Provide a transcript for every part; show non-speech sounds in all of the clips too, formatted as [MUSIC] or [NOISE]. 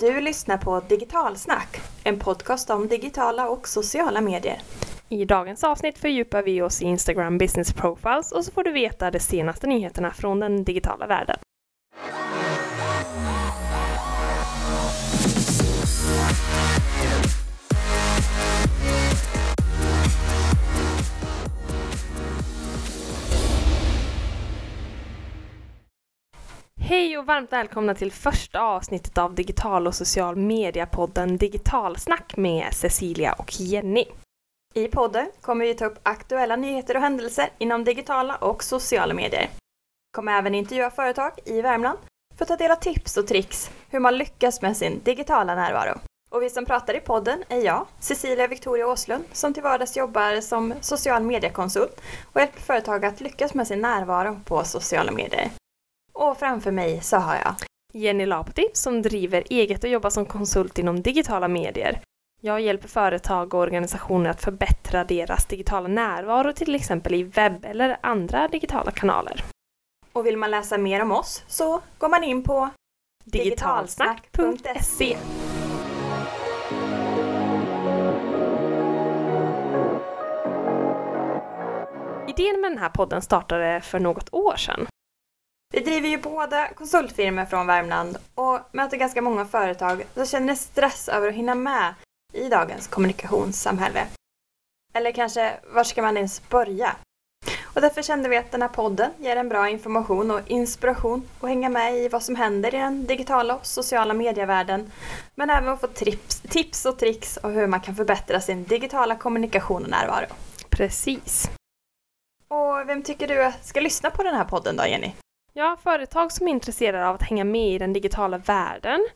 Du lyssnar på Digitalsnack, en podcast om digitala och sociala medier. I dagens avsnitt fördjupar vi oss i Instagram Business Profiles och så får du veta de senaste nyheterna från den digitala världen. Hej och varmt välkomna till första avsnittet av digital och social media-podden Digitalsnack med Cecilia och Jenny. I podden kommer vi ta upp aktuella nyheter och händelser inom digitala och sociala medier. Vi kommer även intervjua företag i Värmland för att ta del av tips och tricks hur man lyckas med sin digitala närvaro. Och vi som pratar i podden är jag, Cecilia Victoria Åslund, som till vardags jobbar som social mediekonsult och hjälper företag att lyckas med sin närvaro på sociala medier. Och framför mig så har jag Jenny Lapoti som driver eget och jobbar som konsult inom digitala medier. Jag hjälper företag och organisationer att förbättra deras digitala närvaro till exempel i webb eller andra digitala kanaler. Och vill man läsa mer om oss så går man in på digitalsnack.se Idén med den här podden startade för något år sedan. Vi driver ju båda konsultfirmor från Värmland och möter ganska många företag som känner stress över att hinna med i dagens kommunikationssamhälle. Eller kanske, var ska man ens börja? Och därför kände vi att den här podden ger en bra information och inspiration och hänga med i vad som händer i den digitala och sociala medievärlden. Men även att få tips, tips och tricks och hur man kan förbättra sin digitala kommunikation och närvaro. Precis. Och vem tycker du ska lyssna på den här podden då, Jenny? Ja, företag som är intresserade av att hänga med i den digitala världen.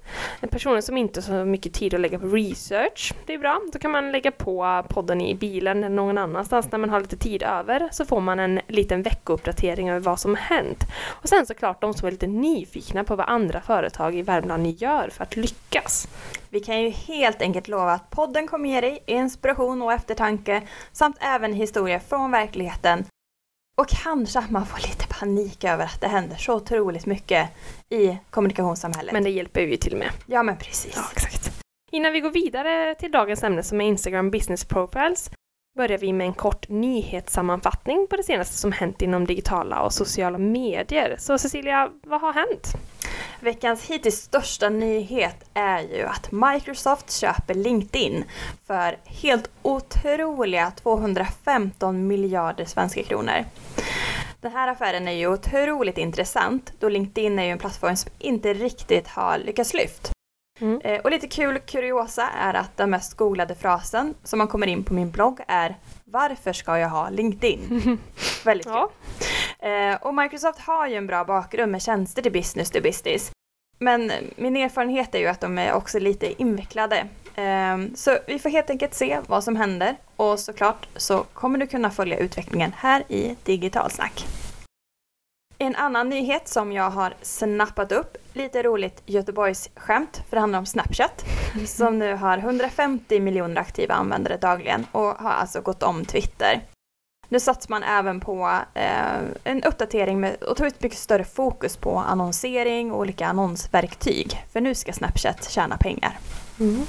Personer som inte har så mycket tid att lägga på research. Det är bra. Då kan man lägga på podden i bilen eller någon annanstans när man har lite tid över. Så får man en liten veckouppdatering över vad som har hänt. Och sen såklart de som är lite nyfikna på vad andra företag i Värmland gör för att lyckas. Vi kan ju helt enkelt lova att podden kommer ge dig inspiration och eftertanke samt även historier från verkligheten och kanske att man får lite panik över att det händer så otroligt mycket i kommunikationssamhället. Men det hjälper ju till med. Ja, men precis. Ja, exakt. Innan vi går vidare till dagens ämne som är Instagram Business Profiles börjar vi med en kort nyhetssammanfattning på det senaste som hänt inom digitala och sociala medier. Så Cecilia, vad har hänt? Veckans hittills största nyhet är ju att Microsoft köper LinkedIn för helt otroliga 215 miljarder svenska kronor. Den här affären är ju otroligt intressant då LinkedIn är ju en plattform som inte riktigt har lyckats lyft. Mm. Eh, och lite kul kuriosa är att den mest googlade frasen som man kommer in på min blogg är Varför ska jag ha LinkedIn? [LAUGHS] Väldigt kul. Ja. Eh, och Microsoft har ju en bra bakgrund med tjänster till business to business. Men min erfarenhet är ju att de är också lite invecklade. Eh, så vi får helt enkelt se vad som händer och såklart så kommer du kunna följa utvecklingen här i Digitalsnack. En annan nyhet som jag har snappat upp, lite roligt Göteborgs skämt, för det handlar om Snapchat, [LAUGHS] som nu har 150 miljoner aktiva användare dagligen och har alltså gått om Twitter. Nu satsar man även på eh, en uppdatering med otroligt mycket större fokus på annonsering och olika annonsverktyg, för nu ska Snapchat tjäna pengar. Mm.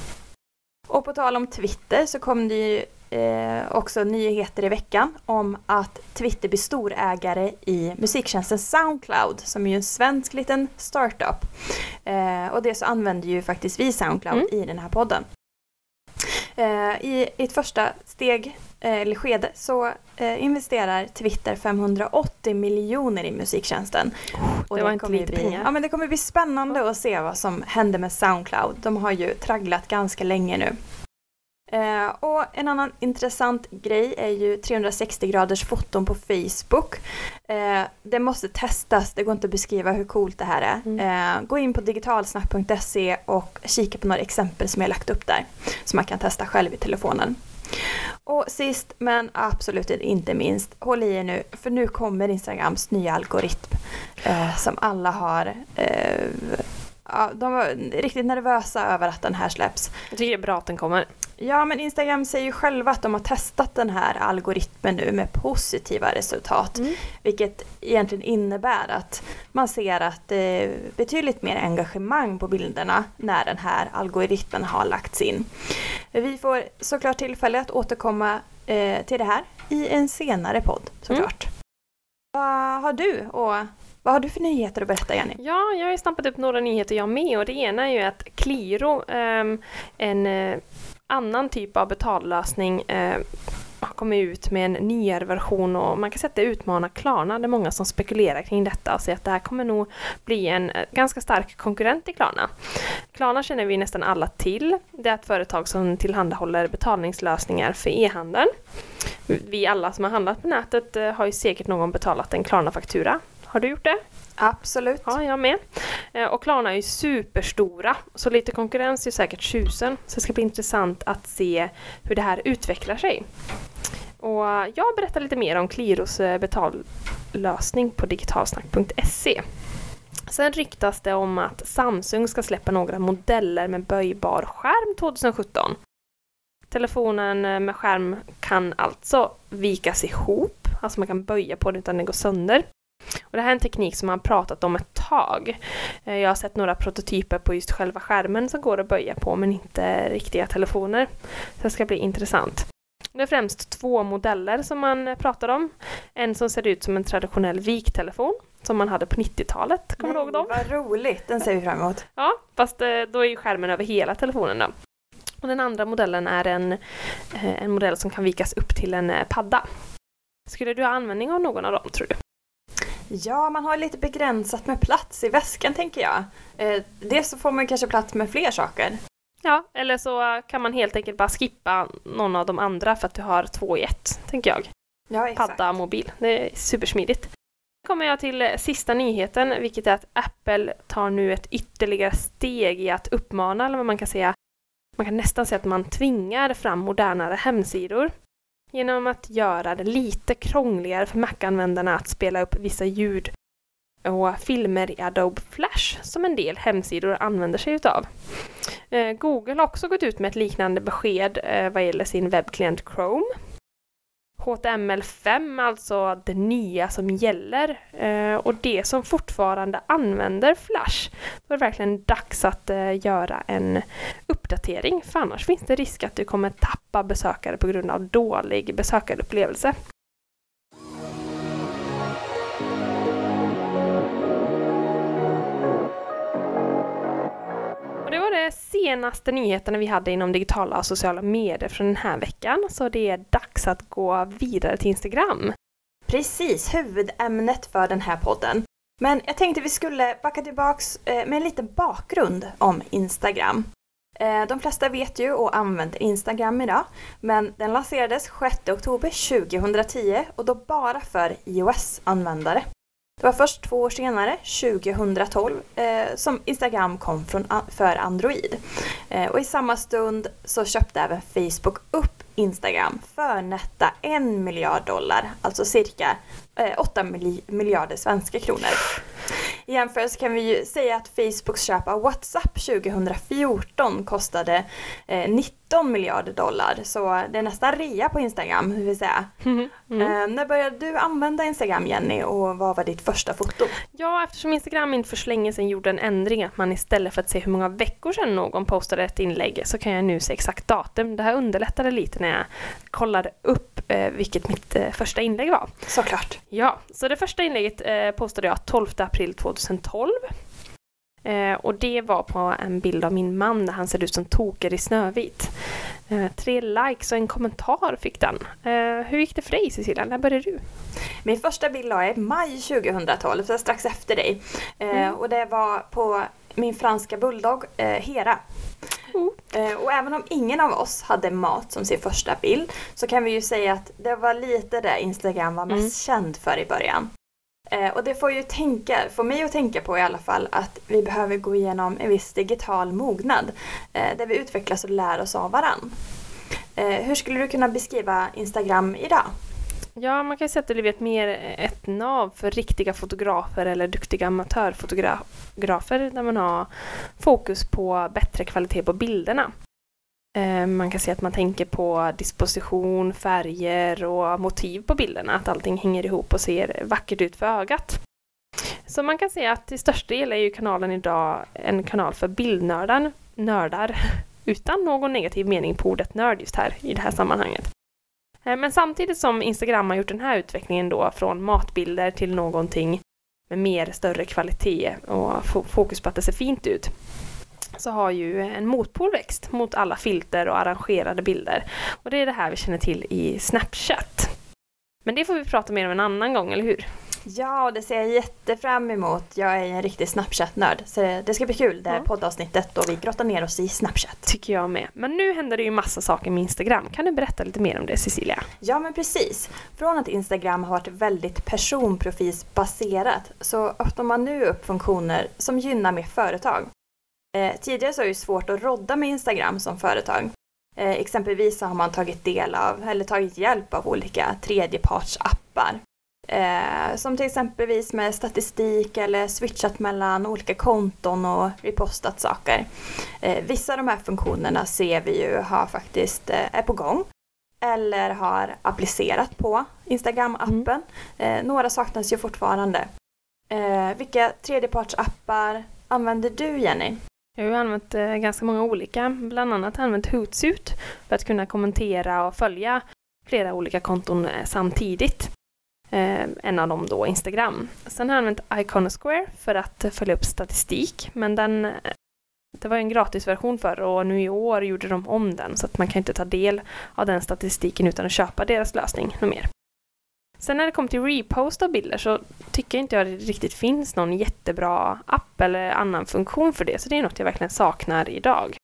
Och på tal om Twitter så kom det ju eh, också nyheter i veckan om att Twitter blir storägare i musiktjänsten Soundcloud som är ju en svensk liten startup. Eh, och det så använder ju faktiskt vi Soundcloud mm. i den här podden. Eh, I ett första steg eh, eller skede så eh, investerar Twitter 580 miljoner i musiktjänsten. Och det var inte lite bli, pengar. Ja men det kommer bli spännande att se vad som händer med Soundcloud. De har ju tragglat ganska länge nu. Eh, och en annan intressant grej är ju 360 graders foton på Facebook. Eh, det måste testas, det går inte att beskriva hur coolt det här är. Mm. Eh, gå in på digitalsnack.se och kika på några exempel som jag lagt upp där. Som man kan testa själv i telefonen. Och sist men absolut inte minst, håll i er nu för nu kommer Instagrams nya algoritm eh, som alla har eh, ja, de var riktigt nervösa över att den här släpps. Jag tycker det är bra att den kommer. Ja, men Instagram säger ju själva att de har testat den här algoritmen nu med positiva resultat. Mm. Vilket egentligen innebär att man ser att det är betydligt mer engagemang på bilderna när den här algoritmen har lagts in. Vi får såklart tillfälle att återkomma eh, till det här i en senare podd såklart. Vad har du och vad har du för nyheter att berätta Jenny? Ja, jag har ju stampat upp några nyheter jag med och det ena är ju att Qliro, ehm, en eh, annan typ av betallösning, eh, har kommit ut med en nyare version och man kan säga att det utmanar Klarna. Det är många som spekulerar kring detta och säger att det här kommer nog bli en eh, ganska stark konkurrent till Klarna. Klarna känner vi nästan alla till. Det är ett företag som tillhandahåller betalningslösningar för e-handeln. Vi alla som har handlat på nätet eh, har ju säkert någon betalat en Klarna-faktura. Har du gjort det? Absolut. Ja, jag med. Eh, och Klarna är ju superstora, så lite konkurrens är säkert tjusen. Så det ska bli intressant att se hur det här utvecklar sig. Och jag berättar lite mer om Qliros eh, betallösning på digitalsnack.se. Sen ryktas det om att Samsung ska släppa några modeller med böjbar skärm 2017. Telefonen eh, med skärm kan alltså vikas ihop, alltså man kan böja på den utan den går sönder. Och det här är en teknik som man pratat om ett tag. Eh, Jag har sett några prototyper på just själva skärmen som går att böja på men inte riktiga telefoner. Så det ska bli intressant. Det är främst två modeller som man pratar om. En som ser ut som en traditionell viktelefon som man hade på 90-talet. Kommer du ihåg dem? Vad roligt, den ser vi fram emot. Ja, fast eh, då är ju skärmen över hela telefonen då. Och den andra modellen är en, eh, en modell som kan vikas upp till en eh, padda. Skulle du ha användning av någon av dem tror du? Ja, man har lite begränsat med plats i väskan tänker jag. Eh, dels så får man kanske plats med fler saker. Ja, eller så kan man helt enkelt bara skippa någon av de andra för att du har två i ett, tänker jag. Ja, exakt. Padda, mobil. Det är supersmidigt. Nu kommer jag till sista nyheten, vilket är att Apple tar nu ett ytterligare steg i att uppmana, eller vad man kan säga, man kan nästan säga att man tvingar fram modernare hemsidor genom att göra det lite krångligare för Mac-användarna att spela upp vissa ljud och filmer i Adobe Flash som en del hemsidor använder sig utav. Eh, Google har också gått ut med ett liknande besked eh, vad gäller sin webbklient Chrome. HTML5, alltså det nya som gäller eh, och det som fortfarande använder Flash. Då är det verkligen dags att eh, göra en uppdatering för annars finns det risk att du kommer tappa besökare på grund av dålig besökarupplevelse. Senaste nyheterna vi hade inom digitala och sociala medier från den här veckan. Så det är dags att gå vidare till Instagram. Precis, huvudämnet för den här podden. Men jag tänkte vi skulle backa tillbaks eh, med en liten bakgrund om Instagram. Eh, de flesta vet ju och använder Instagram idag, men den lanserades 6 oktober 2010 och då bara för iOS-användare. Det var först två år senare, 2012, eh, som Instagram kom från, för Android. Eh, och i samma stund så köpte även Facebook upp Instagram för nätta en miljard dollar, alltså cirka eh, 8 miljarder svenska kronor. I jämförelse kan vi ju säga att Facebooks köp av WhatsApp 2014 kostade eh, 19 miljarder dollar. Så det är nästan rea på Instagram, hur vi säga. [LAUGHS] Mm. Eh, när började du använda Instagram Jenny och vad var ditt första foto? Ja, eftersom Instagram inte för så länge sedan gjorde en ändring att man istället för att se hur många veckor sedan någon postade ett inlägg så kan jag nu se exakt datum. Det här underlättade lite när jag kollade upp eh, vilket mitt eh, första inlägg var. Såklart. Ja, så det första inlägget eh, postade jag 12 april 2012. Eh, och det var på en bild av min man där han ser ut som Toker i Snövit. Eh, tre likes och en kommentar fick den. Eh, hur gick det för dig Cecilia? När började du? Min första bild la jag i maj 2012, så strax efter dig. Eh, Mm. Och det var på min franska bulldog eh, Hera. Mm. Eh, och även om ingen av oss hade mat som sin första bild så kan vi ju säga att det var lite det Instagram var mest känd för i början. Eh, och det får ju tänka, får mig att tänka på i alla fall att vi behöver gå igenom en viss digital mognad eh, där vi utvecklas och lär oss av varann. Eh, hur skulle du kunna beskriva Instagram idag? Ja, man kan säga att det blivit mer eh, ett nav för riktiga fotografer eller duktiga amatörfotografer där man har fokus på bättre kvalitet på bilderna. Eh, man kan se att man tänker på disposition, färger och motiv på bilderna, att allting hänger ihop och ser vackert ut för ögat. Så man kan säga att till största del är ju kanalen idag en kanal för bildnördar, nördar, [LAUGHS] utan någon negativ mening på ordet nörd just här i det här sammanhanget. Eh, men samtidigt som Instagram har gjort den här utvecklingen då från matbilder till någonting med mer större kvalitet och fokus på att det ser fint ut så har ju en motpol växt mot alla filter och arrangerade bilder. Och det är det här vi känner till i Snapchat. Men det får vi prata mer om en annan gång, eller hur? Ja, det ser jag jättefram emot. Jag är en riktig Snapchat-nörd. Så det ska bli kul det här ja. poddavsnittet då vi grottar ner oss i Snapchat. Tycker jag med. Men nu händer det ju massa saker med Instagram. Kan du berätta lite mer om det Cecilia? Ja men precis. Från att Instagram har varit väldigt personprofilsbaserat så öppnar man nu upp funktioner som gynnar mer företag. Eh, tidigare så är det svårt att rodda med Instagram som företag. Eh, exempelvis så har man tagit del av, eller tagit hjälp av olika tredjepartsappar. Eh, som till exempelvis med statistik eller switchat mellan olika konton och repostat saker. Eh, vissa av de här funktionerna ser vi ju har faktiskt eh, är på gång eller har applicerat på Instagram-appen. Mm. Några saknas ju fortfarande. Vilka tredjepartsappar använder du Jenny? Jag har ju använt eh, ganska många olika, bland annat använt Hootsuite för att kunna kommentera och följa flera olika konton eh, samtidigt. Eh, en av dem då Instagram. Sen har jag använt Iconosquare för att följa upp statistik, men den det var en gratisversion förr och nu i år gjorde de om den så att man kan inte ta del av den statistiken utan att köpa deras lösning något mer. Sen när det kommer till repost av bilder så tycker inte jag det riktigt finns någon jättebra app eller annan funktion för det, så det är något jag verkligen saknar idag.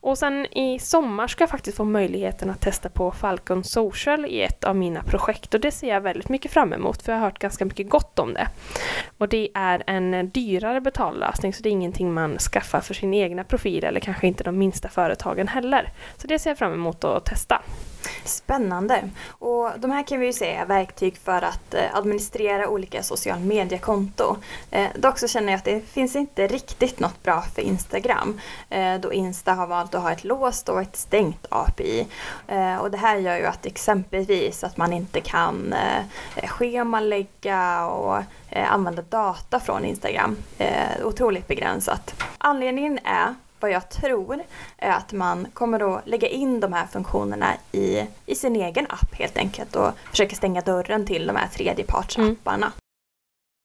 Och sen i sommar ska jag faktiskt få möjligheten att testa på Falcon Social i ett av mina projekt och det ser jag väldigt mycket fram emot för jag har hört ganska mycket gott om det. Och det är en dyrare betallösning så det är ingenting man skaffar för sin egna profil eller kanske inte de minsta företagen heller. Så det ser jag fram emot att testa. Spännande! Och de här kan vi ju se är verktyg för att eh, administrera olika social mediekonto. Eh, dock så känner jag att det finns inte riktigt något bra för Instagram eh, då Insta har valt att ha ett låst och ett stängt API. Eh, och det här gör ju att exempelvis att man inte kan eh, schemalägga och använda data från Instagram. Otroligt begränsat. Anledningen är vad jag tror är att man kommer att lägga in de här funktionerna i, i sin egen app helt enkelt och försöka stänga dörren till de här tredjepartsapparna. Mm.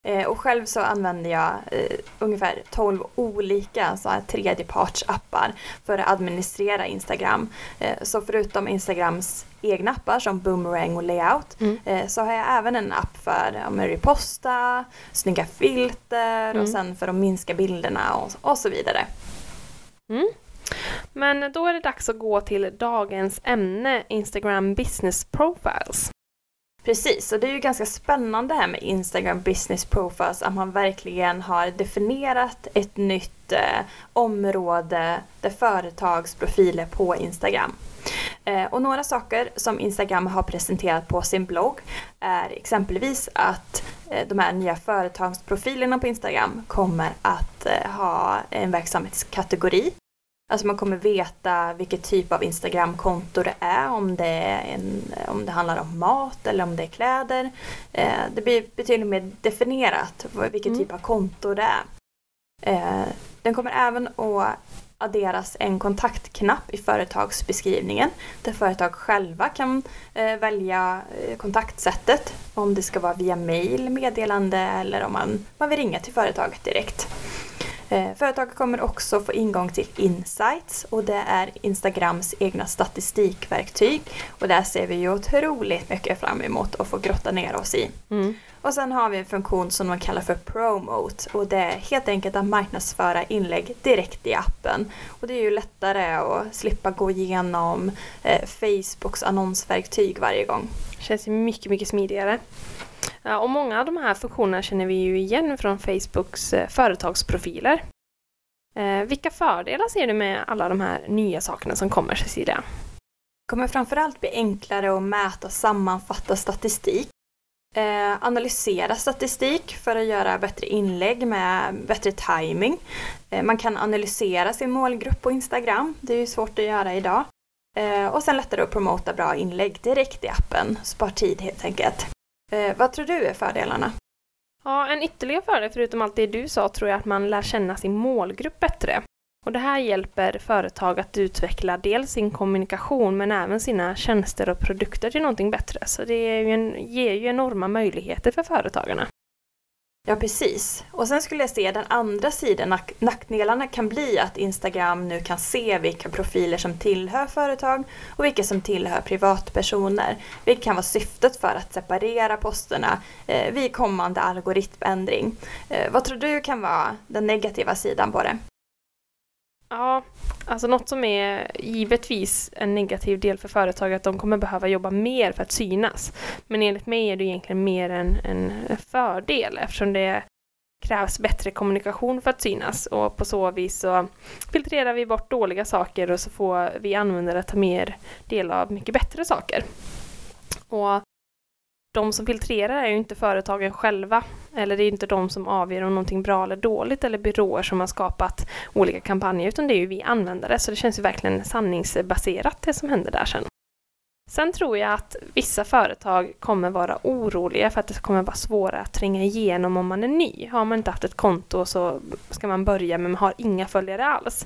Eh, och själv så använder jag eh, ungefär 12 olika så här tredjepartsappar för att administrera Instagram. Eh, så förutom Instagrams egna appar som Boomerang och Layout mm. Eh, så har jag även en app för ja, reposta, snygga filter mm. och sen för att minska bilderna och, och så vidare. Mm. Men då är det dags att gå till dagens ämne, Instagram Business Profiles. Precis, och det är ju ganska spännande här med Instagram Business Profiles, att man verkligen har definierat ett nytt eh, område där företagsprofiler på Instagram. Eh, och några saker som Instagram har presenterat på sin blogg är exempelvis att eh, de här nya företagsprofilerna på Instagram kommer att eh, ha en verksamhetskategori. Alltså man kommer veta vilket typ av Instagramkonto det är, om det, är en, om det handlar om mat eller om det är kläder. Det blir betydligt mer definierat vilken mm. typ av konto det är. Den kommer även att adderas en kontaktknapp i företagsbeskrivningen där företag själva kan eh, välja eh, kontaktsättet. Om det ska vara via mail, meddelande eller om man, man vill ringa till företaget direkt. Eh, företaget kommer också få ingång till Insights och det är Instagrams egna statistikverktyg. Och där ser vi ju otroligt mycket fram emot att få grotta ner oss i. Mm. Och sen har vi en funktion som man kallar för Promote och det är helt enkelt att marknadsföra inlägg direkt i appen. Och det är ju lättare att slippa gå igenom eh, Facebooks annonsverktyg varje gång. Känns ju mycket, mycket smidigare. Ja, och många av de här funktionerna känner vi ju igen från Facebooks eh, företagsprofiler. Eh, vilka fördelar ser du med alla de här nya sakerna som kommer, Cecilia? Det kommer framförallt bli enklare att mäta och sammanfatta statistik Eh, analysera statistik för att göra bättre inlägg med bättre timing. Eh, man kan analysera sin målgrupp på Instagram, det är ju svårt att göra idag. Eh, och sen lättare att promota bra inlägg direkt i appen, spar tid helt enkelt. Eh, vad tror du är fördelarna? Ja, en ytterligare fördel förutom allt det du sa tror jag att man lär känna sin målgrupp bättre. Och det här hjälper företag att utveckla dels sin kommunikation men även sina tjänster och produkter till någonting bättre. Så det ju en, ger ju enorma möjligheter för företagarna. Ja, precis. Och sen skulle jag se den andra sidan. Nackdelarna kan bli att Instagram nu kan se vilka profiler som tillhör företag och vilka som tillhör privatpersoner. Vilket kan vara syftet för att separera posterna eh, vid kommande algoritmändring. Eh, vad tror du kan vara den negativa sidan på det? Ja, alltså något som är givetvis en negativ del för företag är att de kommer behöva jobba mer för att synas. Men enligt mig är det egentligen mer en, en fördel eftersom det krävs bättre kommunikation för att synas och på så vis så filtrerar vi bort dåliga saker och så får vi användare ta mer del av mycket bättre saker. Och de som filtrerar är ju inte företagen själva. Eller det är inte de som avgör om någonting bra eller dåligt eller byråer som har skapat olika kampanjer utan det är ju vi användare så det känns ju verkligen sanningsbaserat det som händer där sen. Sen tror jag att vissa företag kommer vara oroliga för att det kommer vara svårare att tränga igenom om man är ny. Har man inte haft ett konto så ska man börja men man har inga följare alls.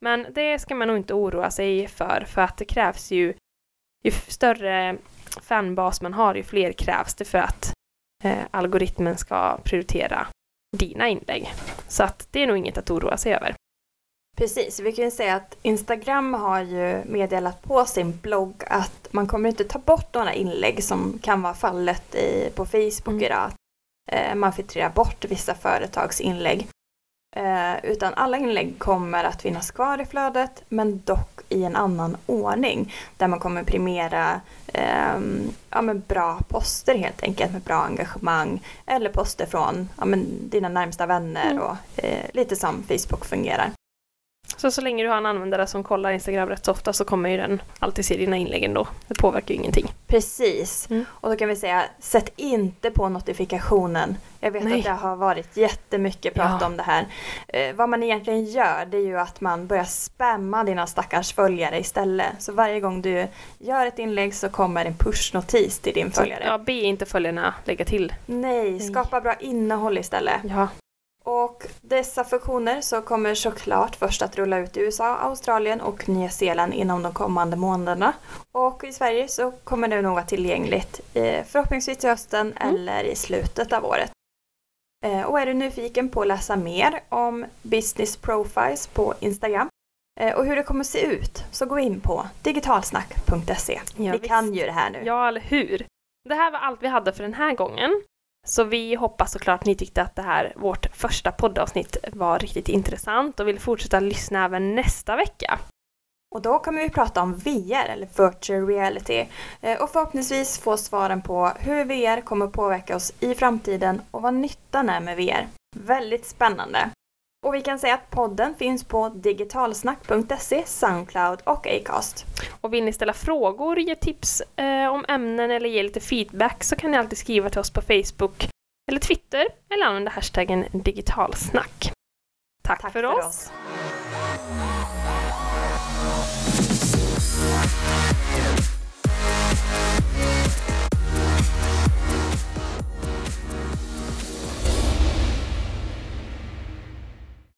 Men det ska man nog inte oroa sig för för att det krävs ju ju större fanbas man har, ju fler krävs det för att eh, algoritmen ska prioritera dina inlägg. Så att det är nog inget att oroa sig över. Precis, vi kan ju säga att Instagram har ju meddelat på sin blogg att man kommer inte ta bort några inlägg som kan vara fallet i, på Facebook mm. idag. Eh, man filtrerar bort vissa företags inlägg. Eh, utan alla inlägg kommer att finnas kvar i flödet men dock i en annan ordning. Där man kommer premiera eh, ja, men bra poster helt enkelt med bra engagemang. Eller poster från ja, men dina närmsta vänner mm. och eh, lite som Facebook fungerar. Så så länge du har en användare som kollar Instagram rätt så ofta så kommer ju den alltid se dina inlägg ändå. Det påverkar ju ingenting. Precis. Mm. Och då kan vi säga, sätt inte på notifikationen. Jag vet Nej. att det har varit jättemycket prat ja. om det här. Eh, vad man egentligen gör det är ju att man börjar spamma dina stackars följare istället. Så varje gång du gör ett inlägg så kommer en pushnotis till din följare. ja, be inte följarna lägga till. Nej, skapa bra innehåll istället. Ja. Och dessa funktioner så kommer såklart först att rulla ut i USA, Australien och Nya Zeeland inom de kommande månaderna. Och i Sverige så kommer det nog vara tillgängligt eh, förhoppningsvis till hösten mm. eller i slutet av året. Eh, och är du nyfiken på att läsa mer om Business Profiles på Instagram eh, och hur det kommer se ut så gå in på digitalsnack.se. Ja, vi visst. kan ju det här nu. Ja, eller hur? Det här var allt vi hade för den här gången. Så vi hoppas såklart att ni tyckte att det här, vårt första poddavsnitt var riktigt intressant och vill fortsätta lyssna även nästa vecka. Och då kommer vi prata om VR, eller virtual reality, eh, och förhoppningsvis få svaren på hur VR kommer påverka oss i framtiden och vad nyttan är med VR. Väldigt spännande! Och vi kan säga att podden finns på digitalsnack.se, Soundcloud och Acast. Och vill ni ställa frågor, ge tips eh, om ämnen eller ge lite feedback så kan ni alltid skriva till oss på Facebook eller Twitter eller använda hashtaggen digitalsnack. Tack, Tack för, för oss. oss.